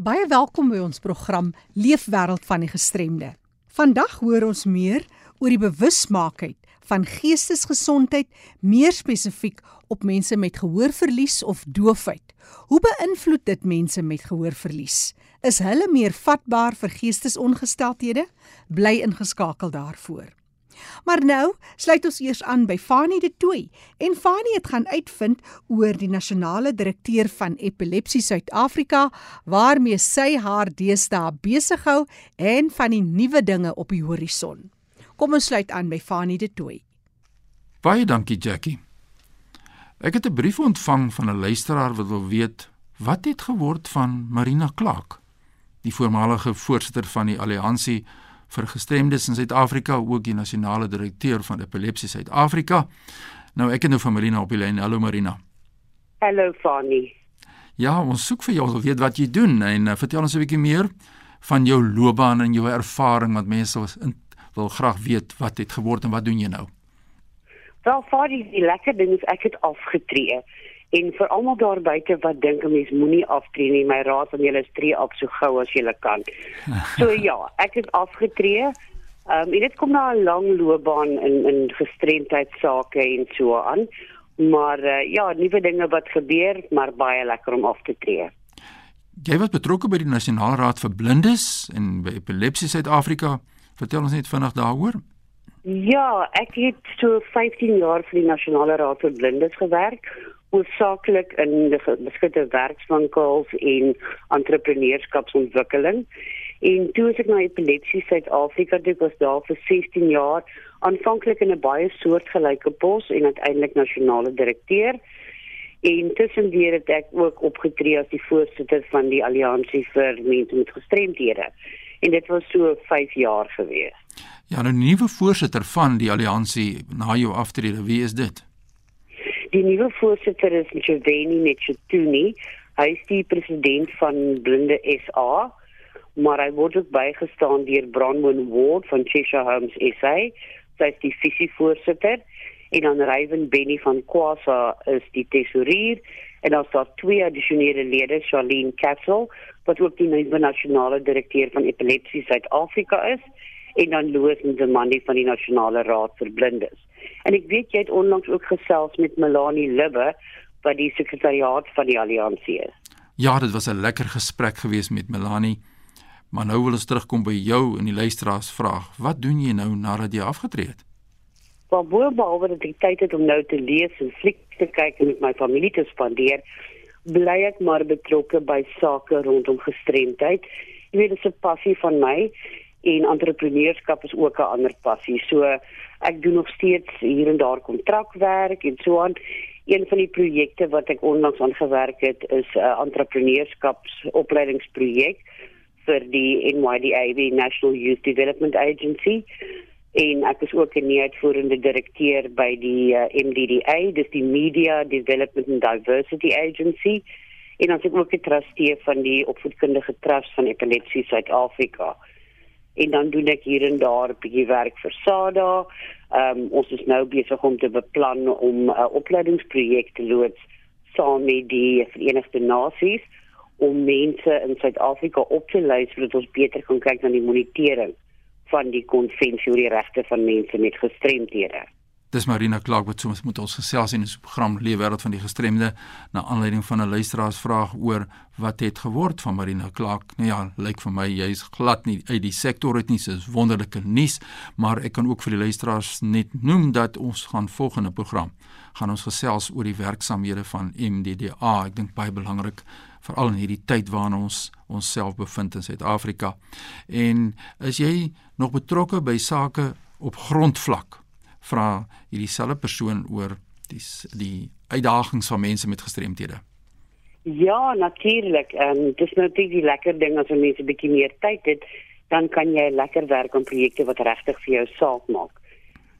Baie welkom by ons program Leefwêreld van die Gestremde. Vandag hoor ons meer oor die bewusmaakheid van geestesgesondheid, meer spesifiek op mense met gehoorverlies of doofheid. Hoe beïnvloed dit mense met gehoorverlies? Is hulle meer vatbaar vir geestesongesteldhede? Bly ingeskakel daarvoor. Maar nou sluit ons eers aan by Fanie de Tooi en Fanie het gaan uitvind oor die nasionale direkteur van Epilepsie Suid-Afrika waarmee sy haar deesdae besig hou en van die nuwe dinge op die horison. Kom ons sluit aan by Fanie de Tooi. Baie dankie Jackie. Ek het 'n brief ontvang van 'n luisteraar wat wil weet wat het geword van Marina Clark, die voormalige voorsitter van die Alliansie vir gestremdes in Suid-Afrika, ook die nasionale direkteur van Epilepsie Suid-Afrika. Nou ek het nou van Marina op die lyn. Hallo Marina. Hallo Fanny. Ja, ons soek vir jou, ons wil weet wat jy doen en uh, vertel ons 'n bietjie meer van jou loopbaan en jou ervaring want mense wil graag weet wat het geword en wat doen jy nou? Wel, Fanny, die lekker ding is ek het afgetree. En vir almal daar buite wat dink 'n mens moenie aftree nie, my raad aan julle is tree op so gou as jy kan. So ja, ek het afgetree. Ehm um, en dit kom na 'n lang loopbaan in in gestremdheidsake en so aan. Maar uh, ja, nuwe dinge wat gebeur, maar baie lekker om af te tree. Jy was betrokke by die Nasionale Raad vir Blindes en by Epilepsie Suid-Afrika. Vertel ons net vinnig daaroor. Ja, ek het so 15 jaar vir die Nasionale Raad vir Blindes gewerk hoofsaaklik in die beskutte werkswinkels en entrepreneurskapsontwikkeling. En toe ek na Epilepsie Suid-Afrika toe was daar vir 16 jaar, aanvanklik in 'n baie soortgelyke pos en uiteindelik nasionale direkteur. En tussendeur het ek ook opgetree as die voorsitter van die Alliansie vir Mense met Gestremdhede. En dit was so 5 jaar gewees. Ja, nou nuwe voorsitter van die Alliansie na jou aftrede, wie is dit? Die nuwe voorsitter is Joveni Netchutuni. Hy is die president van Blinde SA, maar hy word ook bygestaan deur Bronwyn Ward van Cheshire Homes SA. Sy is die visievoorsitter en dan Raven Benny van Kwasa is die tesourier en dan staan twee addisionele lede, Charlene Castle, wat ook die nuwe nasionale direkteur van Epilepsie Suid-Afrika is en dan Loos Ndemandi van die Nasionale Raad vir Blindes. En ek weet jy het onlangs ook gesels met Melanie Libbe by die sekretariaat van die alliansie is. Ja, dit was 'n lekker gesprek geweest met Melanie. Maar nou wil ons terugkom by jou en die luisteraars vraag. Wat doen jy nou nadat jy afgetree het? Wel, behalwe dat ek tyd het om nou te lees en fliek te kyk en met my familie te spandeer, bly ek maar betrokke by sake rondom gestremdheid. Jy weet, dit is 'n passie van my en entrepreneurskap is ook 'n ander passie. So ek doen nog steeds hier en daar kontrakwerk en so aan. Een van die projekte wat ek onlangs aan gewerk het is 'n uh, entrepreneurskapsopleidingsprojek vir die NYDA, National Youth Development Agency. En ek is ook 'n nie-uitvoerende direkteur by die uh, MDDA, dis die Media Development and Diversity Agency. En dan is ook 'n trustee van die opvoedkundige trust van Epilepsie Suid-Afrika en dan doen ek hier en daar 'n bietjie werk vir SADA. Ehm um, ons is nou besig om te beplan om 'n uh, opleidingsprojek te loods saam met die Verenigde Nasies om mense in Suid-Afrika op te lei sodat ons beter kan kyk na die monitering van die konvensie oor die regte van mense met gestremthede. Dis Marina Clark wat soms met ons gesels in 'n program Leefwêreld van die gestremde na aanleiding van 'n luisteraarsvraag oor wat het geword van Marina Clark. Nou ja, lyk vir my jy's glad nie uit die sektor uit nie, dis wonderlike nuus, maar ek kan ook vir die luisteraars net noem dat ons gaan volgende program gaan ons gesels oor die werksamehede van MDDA. Ek dink baie belangrik veral in hierdie tyd waarin ons onsself bevind in Suid-Afrika. En is jy nog betrokke by sake op grondvlak? Vra hierdie selfe persoon oor die die uitdagings van mense met gestremthede. Ja, natuurlik. Ehm um, dis nou net die lekker ding as jy mense bietjie meer tyd het, dan kan jy lekker werk aan projekte wat regtig vir jou saak maak.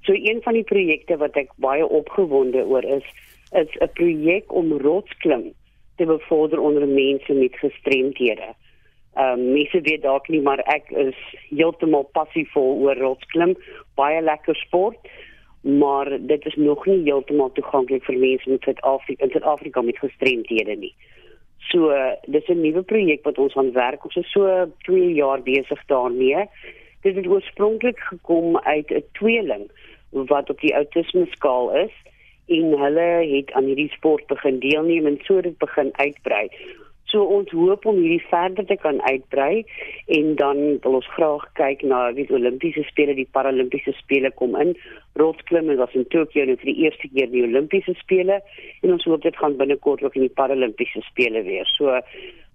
So een van die projekte wat ek baie opgewonde oor is, is 'n projek om rotsklim te bevorder onder mense met gestremthede. Ehm um, mense weet dalk nie, maar ek is heeltemal passievol oor rotsklim, baie lekker sport maar dit is nog nie heeltemal toeganklik vir mense met Suid-Afrika in Suid-Afrika met gestremdhede nie. So dis 'n nuwe projek wat ons aan werk. Ons is so 2 jaar besig daarmee. Dit het oorspronklik gekom uit 'n tweeling wat op die autisme skaal is en hulle het aan hierdie sport begin deelneem en so dit begin uitbrei. So ons hoop om hierdie verder te kan uitbrei en dan wil ons graag kyk na die Olimpiese spele, die Paralimpiese spele kom in. Rotsklim was in Tokio nou vir die eerste keer die Olimpiese spele en ons hoop dit gaan binnekort ook in die Paralimpiese spele weer. So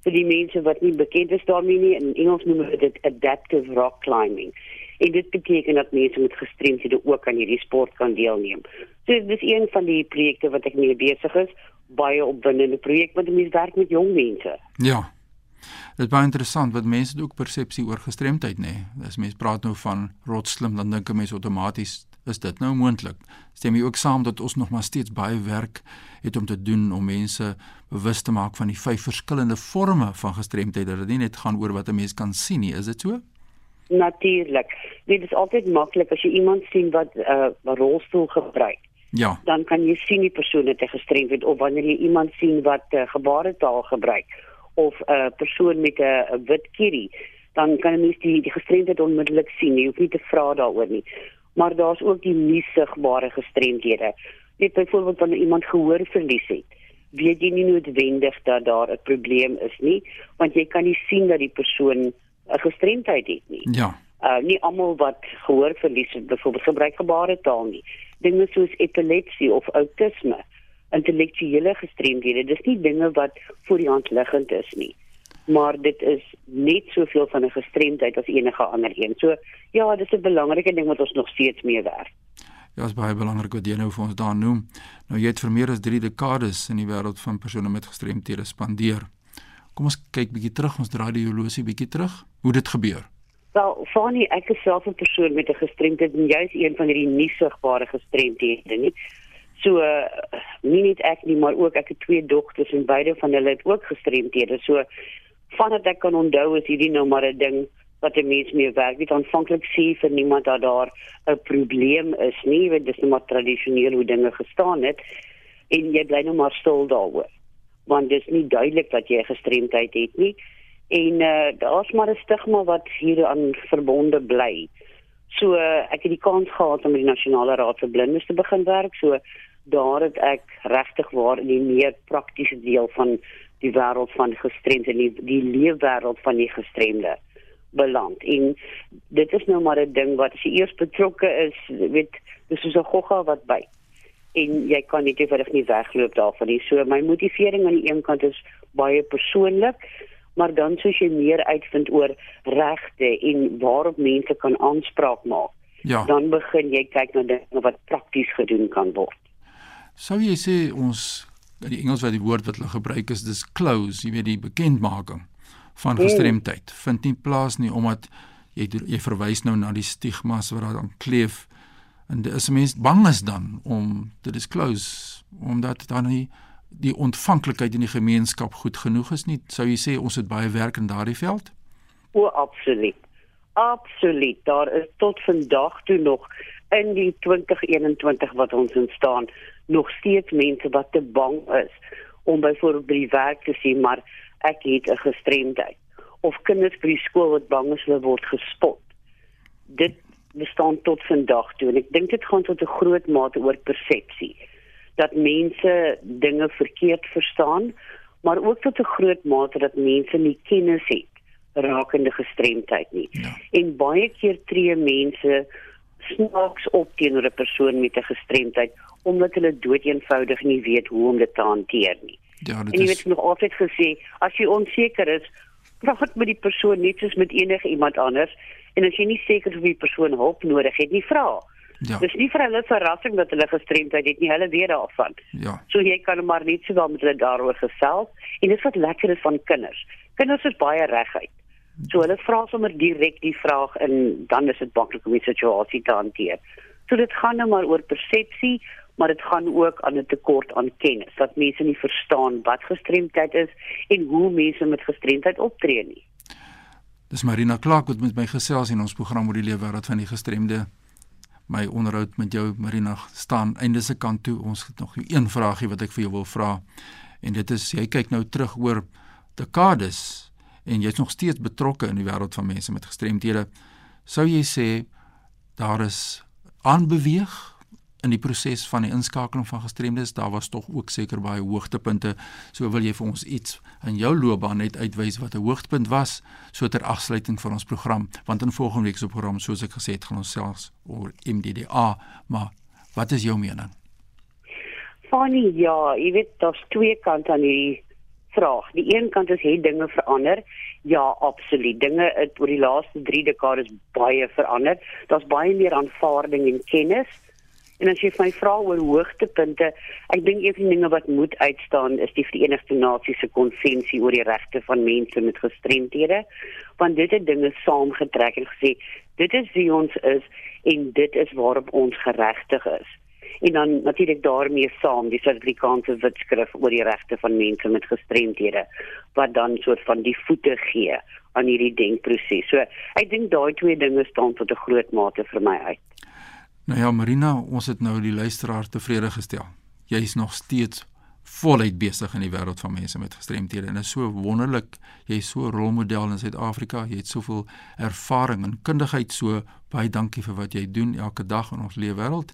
vir die mense wat nie bekend is daarmee nie, in Engels noem hulle dit adaptive rock climbing. En dit beteken dat mense met gestremdhede ook aan hierdie sport kan deelneem. So dis een van die projekte wat ek mee besig is baie opwindende projek want dit werk met jong mense. Ja. Dit is baie interessant wat mense ook persepsie oor gestremdheid nê. Nee. As mense praat nou van rotslim dan dink 'n mens outomaties is dit nou moontlik. Stem jy ook saam dat ons nog maar steeds baie werk het om te doen om mense bewus te maak van die vyf verskillende forme van gestremdheid dat dit nie net gaan oor wat 'n mens kan sien nie, is dit so? Natuurlik. Dit is altyd maklik as jy iemand sien wat 'n uh, rolstoel gebruik Ja. Dan kan jy sien die persoon het gestremd word of wanneer jy iemand sien wat uh, gebaretaal gebruik of 'n uh, persoon met 'n uh, wit kierie, dan kan jy mens die die gestremdheid onmiddellik sien. Jy hoef nie te vra daaroor nie. Maar daar's ook die nie sigbare gestremdhede. Net byvoorbeeld wanneer iemand gehoor verlies het, weet jy nie noodwendig dat daar 'n probleem is nie, want jy kan nie sien dat die persoon 'n gestremdheid het nie. Ja. Uh nie almal wat gehoor verlies het, byvoorbeeld gebruik gebaretaal nie dinge soos epilepsie of outisme, intellektuele gestremdhede, dis nie dinge wat voor die hand liggend is nie. Maar dit is net soveel van 'n gestremdheid as enige ander een. So ja, dis 'n belangrike ding wat ons nog steeds mee werk. Ja, is baie belangrik wat jy nou vir ons daar noem. Nou jy het vir meer as 3 dekades in die wêreld van persone met gestremthede spandeer. Kom ons kyk bietjie terug, ons draai die horlosie bietjie terug. Hoe dit gebeur? Wel, Fanny, ek is self 'n persoon met 'n gestremdheid en jy's een van hierdie nie sigbare gestremdhede nie. So nie net ek nie, maar ook ek het twee dogters en beide van hulle het ook gestremdhede. So vandat ek kan onthou is hierdie nou maar 'n ding wat 'n mens mee werk. Dit aanvanklik sê vir niemand dat daar 'n probleem is nie, want dit is net maar tradisioneel hoe dinge gestaan het en jy bly nou maar stil daaroor. Want dit is nie duidelik dat jy gestremdheid het nie en uh, daar's maar 'n stigma wat hieraan verbonde bly. So uh, ek het die kans gehad om met die Nasionale Raad vir Blindes te begin werk. So daar het ek regtig waar in die meer praktiese deel van die wêreld van gestremde en die, die leefwêreld van die gestremde beland. En dit is nou maar 'n ding wat as jy eers betrokke is, weet, dis soos 'n gogga wat by en jy kan nie eenvoudig nie wegloop daarvan nie. So my motivering aan die een kant is baie persoonlik maar dan soos jy meer uitvind oor regte en waarop mense kan aanspraak maak. Ja. Dan begin jy kyk na dinge wat prakties gedoen kan word. Sou jy sê ons die Engels wat die woord wat hulle gebruik is dis close, jy weet die bekendmaking van gestremdheid mm. vind nie plaas nie omdat jy jy verwys nou na die stigmas wat daar aan kleef en dis mense bang is dan om te disclose omdat dan nie die ontvanklikheid in die gemeenskap goed genoeg is nie. Sou jy sê ons het baie werk in daardie veld? O, absoluut. Absoluut. Daar is tot vandag toe nog in die 2021 wat ons in staan nog steeds mense wat te bang is om byvoorbeeld by die werk te sê maar ek het 'n gestremdheid of kinders by die skool wat bang is hulle word gespot. Dit bestaan tot vandag toe en ek dink dit gaan tot 'n groot mate oor persepsie dat mense dinge verkeerd verstaan, maar ook tot 'n groot mate dat mense nie kennis het rakende gestremdheid nie. Ja. En baie keer tree mense snaaks op teenoor 'n persoon met 'n gestremdheid omdat hulle doeteenvoudig nie weet hoe om dit te hanteer nie. Ja, dit en jy het nog altyd gesê, as jy onseker is, praat met die persoon net soos met enige iemand anders en as jy nie seker is of die persoon hulp nodig het nie, vra. Ja. Dis nie vir hulle verrassing dat hulle gestremdheid het nie, hulle weet daarvan. Ja. So jy kan maar net so met hulle daaroor gesels en dit is wat lekker is van kinders. Kinders is baie reguit. So hulle vra sommer direk die vraag en dan is dit maklik om die situasie te hanteer. So dit gaan nou maar oor persepsie, maar dit gaan ook aan 'n tekort aan kennis. Dat mense nie verstaan wat gestremdheid is en hoe mense met gestremdheid optree nie. Dis Marina Clark wat met my gesels in ons program oor die lewe wêreld van die gestremde my onderhoud met jou Marina staan einde se kant toe. Ons het nog een vraagie wat ek vir jou wil vra. En dit is jy kyk nou terug oor dekades en jy's nog steeds betrokke in die wêreld van mense met gestremthede. Sou jy sê daar is aanbeweeg in die proses van die inskakeling van gestremdes, daar was tog ook seker baie hoogtepunte. So wil jy vir ons iets in jou loopbaan net uitwys wat 'n hoogtepunt was so ter afsluiting van ons program, want in volgende week se program, soos ek gesê het, gaan ons selfs oor MDDA, maar wat is jou mening? Funny, ja, jy weet daar's twee kante aan die vraag. Die een kant is het dinge verander? Ja, absoluut. Dinge het oor die laaste 3 dekades baie verander. Daar's baie meer aanvaarding en kennis En as jy my vra oor hoogtepunte, ek dink een van die dinge wat moet uitstaan is die Verenigde Nasies se konvensie oor die regte van mense met gestremthede, want dit het dinge saamgetrek en gesê dit is wie ons is en dit is waarop ons geregtig is. En dan natuurlik daarmee saam die Suid-Afrikaanse Wetskrif oor die regte van mense met gestremthede wat dan soort van die voete gee aan hierdie denkproses. So ek dink daai twee dinge staan tot 'n groot mate vir my uit. Nou ja, Marina, ons het nou die luisteraar tevrede gestel. Jy is nog steeds voluit besig in die wêreld van mense met gestremthede en is so wonderlik. Jy is so 'n rolmodel in Suid-Afrika. Jy het soveel ervaring en kundigheid. So baie dankie vir wat jy doen elke dag in ons lewe wêreld.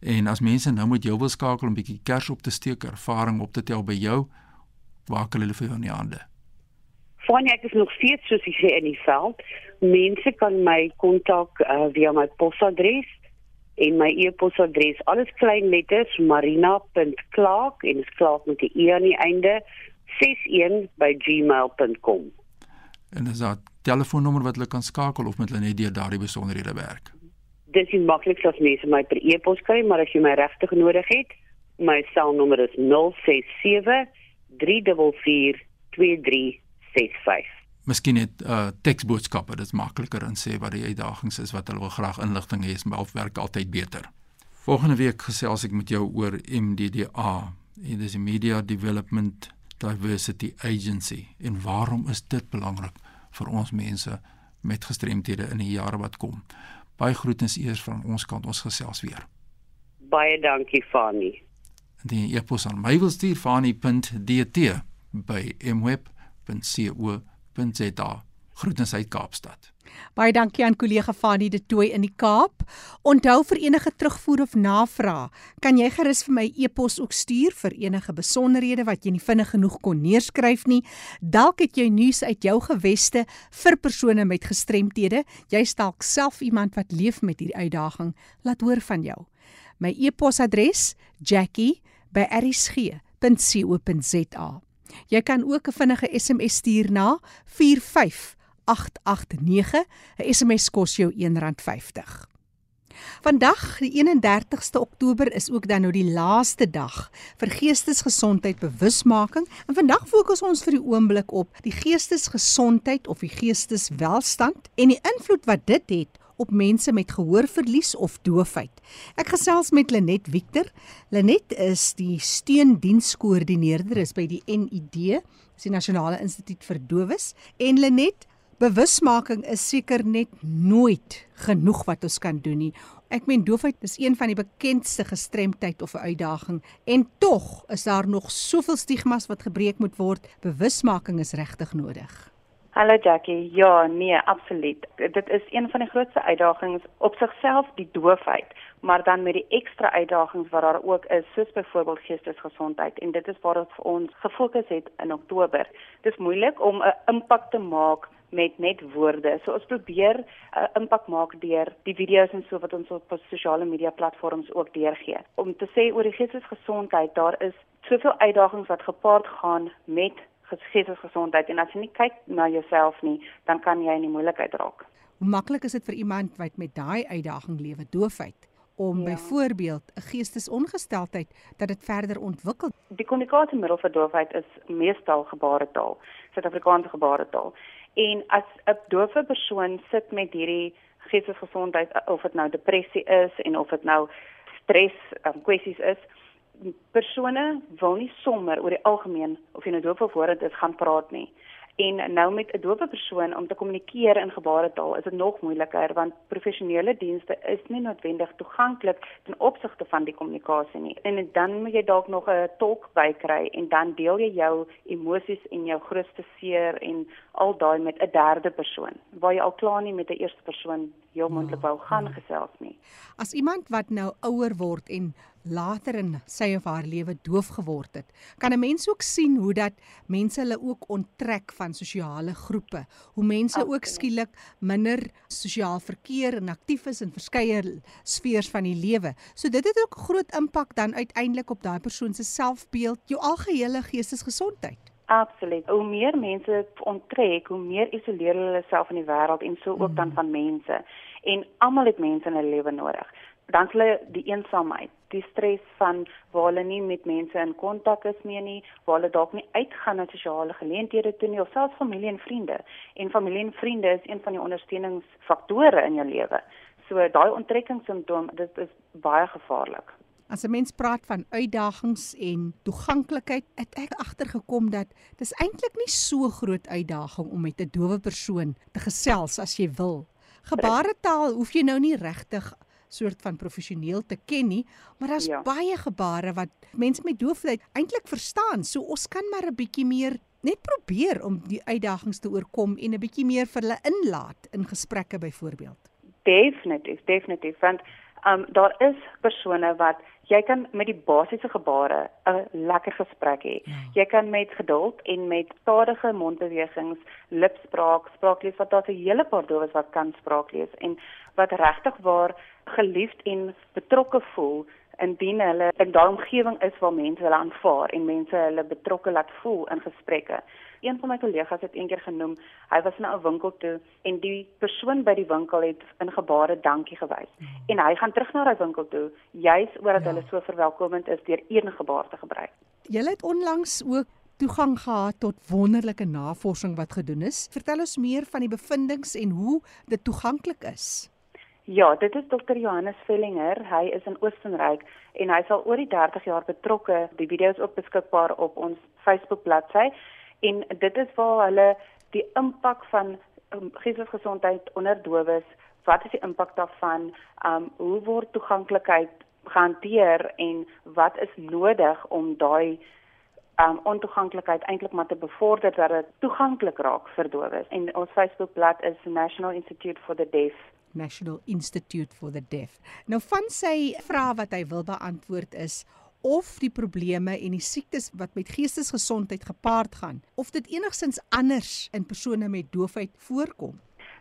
En as mense nou met jou wil skakel om 'n bietjie kers op te steek, ervaring op te tel by jou, waar kan hulle vir jou in die hande? Van ek is nog steeds soos ek sê in die veld. Mense kan my kontak uh, via my posadres en my e-posadres alles klein letters marina.clark en dit is klaar met die e aan die einde 61@gmail.com en dis 'n telefoonnommer wat hulle kan skakel of met hulle net deur daardie besonderhede werk? Dis die maklikste as mense my per e-pos kry maar as jy my regtig nodig het my selnommer is 067 344 2365 miskien net uh teksboodskappe, dit is makliker en sê wat die uitdagings is wat hulle wil graag inligting hê, maar werk altyd beter. Volgende week gesels ek met jou oor MDDA. Dit is 'n Media Development Diversity Agency. En waarom is dit belangrik vir ons mense met gestremthede in die jare wat kom? Baie groetens eers van ons kant, ons gesels weer. Baie dankie Fani. Die e-pos aan my wil stuur fani.dt by mweb.co www.rsg.za. Groetens uit Kaapstad. Baie dankie aan kollega Fanie de Tooi in die Kaap. Onthou vir enige terugvoer of navraag, kan jy gerus vir my e-pos ook stuur vir enige besonderhede wat jy nie vinnig genoeg kon neerskryf nie. Dalk het jy nuus uit jou geweste vir persone met gestremthede. Jy stalk self iemand wat leef met hierdie uitdaging. Laat hoor van jou. My e-posadres: jackie@rsg.co.za. Jy kan ook 'n vinnige SMS stuur na 45889. 'n SMS kos jou R1.50. Vandag, die 31ste Oktober, is ook dan nou die laaste dag vir geestesgesondheid bewusmaking. En vandag fokus ons vir die oomblik op die geestesgesondheid of die geesteswelstand en die invloed wat dit het op mense met gehoorverlies of doofheid. Ek gesels met Lenet Victor. Lenet is die steundienskoördineerder is by die NID, die Nasionale Instituut vir Dowes. En Lenet, bewusmaking is seker net nooit genoeg wat ons kan doen nie. Ek meen doofheid is een van die bekendste gestremdheid of 'n uitdaging en tog is daar nog soveel stigmas wat gebreek moet word. Bewusmaking is regtig nodig. Hallo Jackie. Ja, nee, absoluut. Dit is een van die grootste uitdagings op sigself die doofheid, maar dan met die ekstra uitdagings wat daar ook is, soos byvoorbeeld geestesgesondheid en dit is waar ons vir ons gefokus het in Oktober. Dit is moeilik om 'n impak te maak met net woorde. So ons probeer 'n uh, impak maak deur die video's en so wat ons op sosiale media platforms ook deurgee. Om te sê oor die geestesgesondheid, daar is soveel uitdagings wat gepaard gaan met geestesgesondheid en as jy nie kyk na jouself nie, dan kan jy in die moeilikheid raak. Hoe maklik is dit vir iemand wat met daai uitdaging lewe, doofheid, om ja. byvoorbeeld 'n geestesongesteldheid dat dit verder ontwikkel? Die kommunikasiemiddel vir doofheid is meestal gebaretaal, Suid-Afrikaanse gebaretaal. En as 'n doofe persoon sit met hierdie geestesgesondheid of dit nou depressie is en of dit nou stres um, kwessies is, persone wil nie sommer oor die algemeen of jy nou doof of hoorend is gaan praat nie. En nou met 'n doewe persoon om te kommunikeer in gebaretaal is dit nog moeiliker want professionele dienste is nie noodwendig toeganklik ten opsigte van die kommunikasie nie. En dan moet jy dalk nog 'n tolk bykry en dan deel jy jou emosies en jou grootste seer en al daai met 'n derde persoon waar jy al klaar nie met 'n eerste persoon heel moontlik wou gaan gesels nie. As iemand wat nou ouer word en later in sy of haar lewe doof geword het, kan 'n mens ook sien hoe dat mense hulle ook onttrek van sosiale groepe, hoe mense Absoluut. ook skielik minder sosiaal verkeer en aktief is in verskeie sfere van die lewe. So dit het ook groot impak dan uiteindelik op daai persoon se selfbeeld, jou algehele geestesgesondheid. Absoluut. Hoe meer mense onttrek, hoe meer isoleer hulle self in die wêreld en so ook mm. dan van mense. En almal het mense in hulle lewe nodig dan hulle die eensaamheid, die stres van waar hulle nie met mense in kontak is meer nie, waar hulle dalk nie uitgaan na sosiale geleenthede toe nie of selfs familie en vriende. En familie en vriende is een van die ondersteuningsfaktore in jou lewe. So daai onttrekkingssimptoom, dit is baie gevaarlik. As 'n mens praat van uitdagings en toeganklikheid, het ek agtergekom dat dis eintlik nie so groot uitdaging om met 'n dowe persoon te gesels as jy wil. Gebaretaal hoef jy nou nie regtig soort van professioneel te ken nie, maar daar's ja. baie gebare wat mense met doofheid eintlik verstaan. So ons kan maar 'n bietjie meer net probeer om die uitdagings te oorkom en 'n bietjie meer vir hulle inlaat in gesprekke byvoorbeeld. Definitief, definitief want um daar is persone wat jy kan met die basiese gebare 'n lekker gesprek hê. Ja. Jy kan met geduld en met stadige mondbewegings, lipspraak, spraaklees wat daar 'n hele paar dowes wat kan spraaklees en wat regtig waar geliefd en betrokke voel indien hulle in daai omgewing is waar mense hulle aanvaar en mense hulle betrokke laat voel in gesprekke. Een van my kollegas het eendag genoem, hy was na 'n winkel toe en die persoon by die winkel het in gebare dankie gewys. Mm. En hy gaan terug na daai winkel toe juis omdat ja. hulle so verwelkomend is deur een gebaar te gebruik. Jy het onlangs ook toegang gehad tot wonderlike navorsing wat gedoen is. Vertel ons meer van die bevindinge en hoe dit toeganklik is. Ja, dit is Dr. Johannes Vellinger. Hy is in Oostenryk en hy is al oor die 30 jaar betrokke. Die video is ook beskikbaar op ons Facebook bladsy en dit is waar hulle die impak van um, geestesgesondheid onder dowes, wat is die impak daarvan? Um hoe word toeganklikheid gehanteer en wat is nodig om daai um ontoeganklikheid eintlik maar te bevorder dat dit toeganklik raak vir dowes. En ons Facebook bladsy is National Institute for the Deaf National Institute for the Deaf. Nou van sy vrae wat hy wil beantwoord is of die probleme en die siektes wat met geestesgesondheid gepaard gaan, of dit enigstens anders in persone met doofheid voorkom.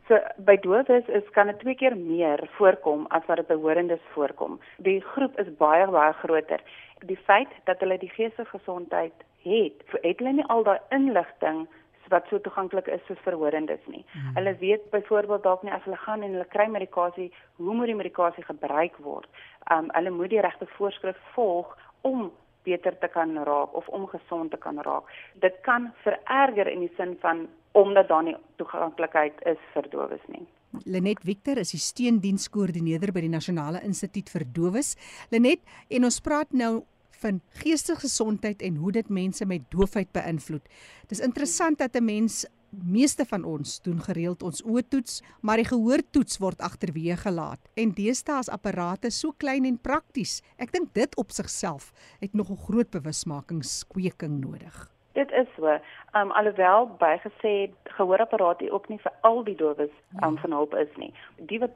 So by dowes is kan dit twee keer meer voorkom as wat dit by horendes voorkom. Die groep is baie baie groter. Die feit dat hulle die geestesgesondheid het, het hulle nie al daai inligting wat so toeganklik is soos verhorendes nie. Hmm. Hulle weet byvoorbeeld dalk nie as hulle gaan en hulle kry medikasie, hoe moet die medikasie gebruik word? Um hulle moet die regte voorskrif volg om beter te kan raak of om gesond te kan raak. Dit kan vererger in die sin van omdat daar nie toeganklikheid is vir dowes nie. Lenet Victor is die steundienskoördineerder by die Nasionale Instituut vir Dowes. Lenet, en ons praat nou van geestesgesondheid en hoe dit mense met doofheid beïnvloed. Dis interessant dat 'n mens meeste van ons doen gereeld ons oortoets, maar die gehoortoets word agterweë gelaat. En deesdae is apparate so klein en prakties. Ek dink dit op sigself het nog 'n groot bewusmakingskweking nodig. Dit is so. Um alhoewel bygesê gehoorapparate ook nie vir al die dowes um, van hulp is nie. Die wat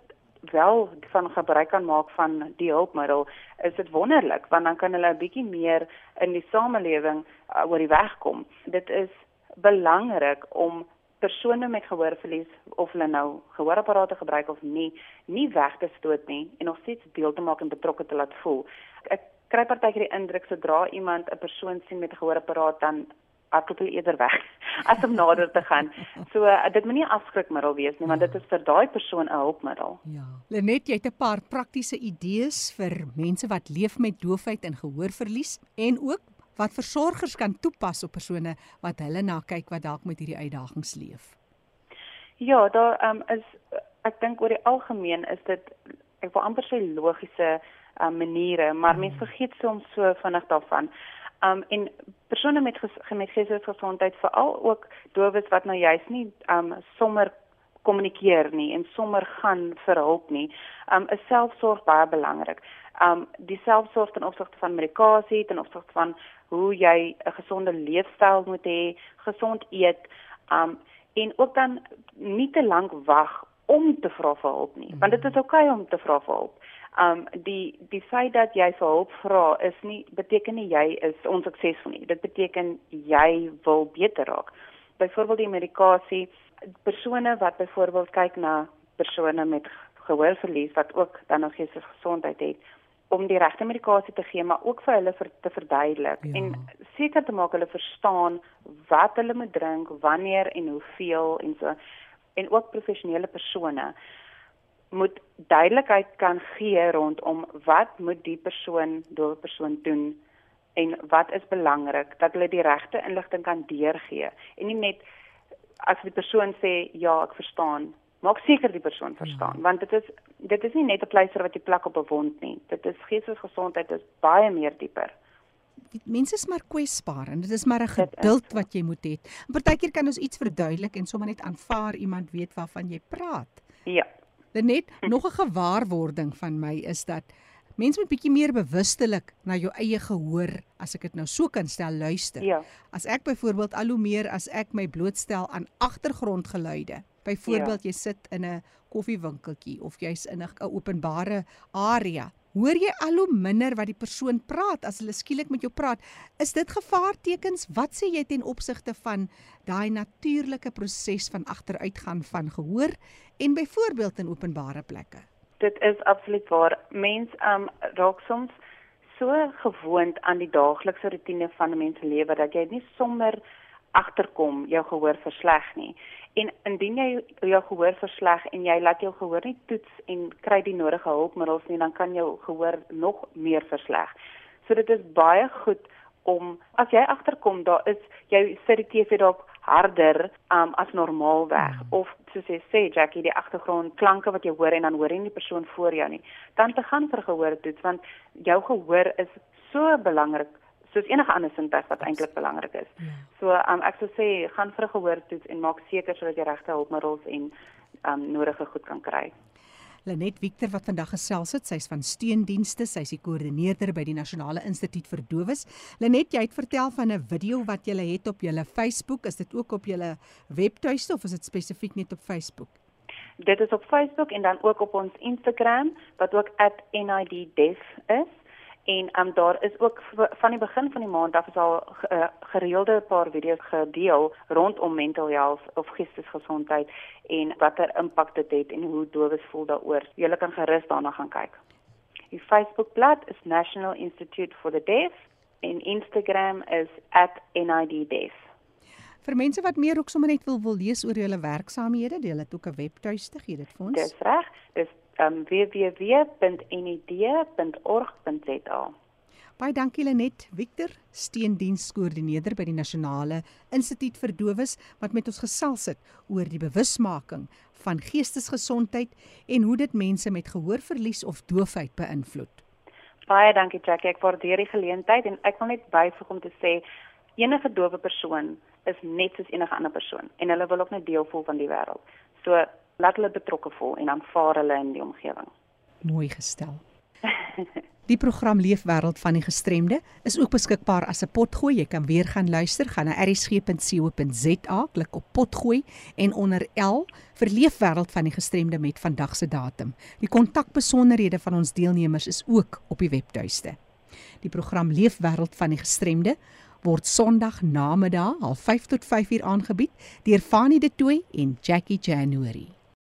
wel van gebruik kan maak van die hulpmiddel, is dit wonderlik want dan kan hulle 'n bietjie meer in die samelewing uh, oor die weg kom. Dit is belangrik om persone met gehoorverlies of hulle nou gehoorapparate gebruik of nie, nie weg te stoot nie en nog steeds deel te maak en betrokke te laat voel. Ek kry partykeer die indruk sodra iemand 'n persoon sien met 'n gehoorapparaat dan hardloop hulle eerder weg as om nader te gaan. So uh, dit moenie afskrikmiddel wees nie, want dit is vir daai persoon 'n hulpmiddel. Ja. Lenet, jy het 'n paar praktiese idees vir mense wat leef met doofheid en gehoorverlies en ook wat versorgers kan toepas op persone wat hulle na kyk wat dalk met hierdie uitdagings leef. Ja, daar um, is ek dink oor die algemeen is dit ek wil amper sê logiese um, maniere, maar mense vergeet soms so vinnig daarvan. Um en persone met met geestesgesondheid veral ook dowes wat nou juist nie um sommer kommunikeer nie en sommer gaan vir hulp nie. Um is selfsorg baie belangrik. Um die selfsorg ten opsigte van medikasie, ten opsigte van hoe jy 'n gesonde leefstyl moet hê, gesond eet, um en ook dan nie te lank wag om te vra vir hulp nie, want dit is oukei okay om te vra vir hulp. Um die die feit dat jy vir hulp vra is nie beteken nie jy is onsuksesvol nie. Dit beteken jy wil beter raak. Byvoorbeeld die medikasie persone wat byvoorbeeld kyk na persone met gehoorverlies wat ook dan nog geestelike gesondheid het om die regte medikasie te gee maar ook vir hulle vir te verduidelik ja. en seker te maak hulle verstaan wat hulle moet drink, wanneer en hoeveel en so en ook professionele persone moet duidelikheid kan gee rondom wat moet die persoon dowe persoon doen en wat is belangrik dat hulle die regte inligting kan deurgee en nie net as die persoon sê ja, ek verstaan, maak seker die persoon verstaan, ja. want dit is dit is nie net 'n pleister wat jy plak op 'n wond nie. Dit is geestesgesondheid is baie meer dieper. Mense is maar kwesbaar en dit is maar 'n geduld wat jy moet hê. Partykeer kan ons iets verduidelik en sommer net aanvaar iemand weet waarvan jy praat. Ja. Net nog 'n gewaarwording van my is dat Mense moet bietjie meer bewustelik na jou eie gehoor, as ek dit nou so kan stel, luister. Ja. As ek byvoorbeeld al hoe meer as ek my blootstel aan agtergrondgeluide. Byvoorbeeld ja. jy sit in 'n koffiewinkeltjie of jy's in 'n openbare area. Hoor jy al hoe minder wat die persoon praat as hulle skielik met jou praat? Is dit gevaartekens? Wat sê jy ten opsigte van daai natuurlike proses van agteruitgaan van gehoor en byvoorbeeld in openbare plekke? dit is absoluut waar. Mens um raak soms so gewoond aan die daaglikse rotine van 'n mens se lewe dat jy nie sommer agterkom jou gehoor versleg nie. En indien jy jou gehoor versleg en jy laat jou gehoor nie toets en kry die nodige hulpmiddels nie, dan kan jou gehoor nog meer versleg. So dit is baie goed om as jy agterkom daar is jy sit die TV dalk harder um, as normaalweg mm. of soos jy sê Jackie die agtergrond klanke wat jy hoor en dan hoor jy nie die persoon voor jou nie dan te gaan vir gehoor toets want jou gehoor is so belangrik soos enige ander sintuig wat eintlik belangrik is. Ja. So um, ek sou sê gaan vir gehoor toets en maak seker sodat jy regte hulpmiddels en um, nodige goed kan kry. Lenet Victor wat vandag gesels het, sy's van steundienste, sy's die koördineerder by die Nasionale Instituut vir Dowes. Lenet, jy het vertel van 'n video wat jy het op jou Facebook, is dit ook op jou webtuiste of is dit spesifiek net op Facebook? Dit is op Facebook en dan ook op ons Instagram wat ook @niddev is. En um, daar is ook van die begin van die maand af is al uh, gereelde paar video's gedeel rondom mental health of geestesgesondheid en watter impak dit het en hoe dowes voel daaroor. Jy kan gerus daarna gaan kyk. Die Facebookblad is National Institute for the Deaf en Instagram is @niddeaf. Vir mense wat meer ook sommer net wil wil lees oor julle werksaamhede, deel dit ook 'n webtuiste gee dit vir ons. Dis reg. Dis um, www.nid.org.za. Baie dankie Lenet Victor, steendienskoördineerder by die Nasionale Instituut vir Dowes wat met ons gesels het oor die bewusmaking van geestesgesondheid en hoe dit mense met gehoorverlies of doofheid beïnvloed. Baie dankie Jackie, ek waardeer die geleentheid en ek wil net byvoeg om te sê enige dowe persoon is net soos enige ander persoon en hulle wil ook net deel voel van die wêreld. So laat hulle betrokke voel en aanvaar hulle in die omgewing. Mooi gestel. Die program Leefwêreld van die Gestremde is ook beskikbaar as 'n potgooi. Jy kan weer gaan luister, gaan na erisg.co.za, klik op potgooi en onder L vir Leefwêreld van die Gestremde met vandag se datum. Die kontakbesonderhede van ons deelnemers is ook op die webtuiste. Die program Leefwêreld van die Gestremde word Sondag namiddag 05:30 tot 5:00 aangebied deur Fanie De Tooy en Jackie January.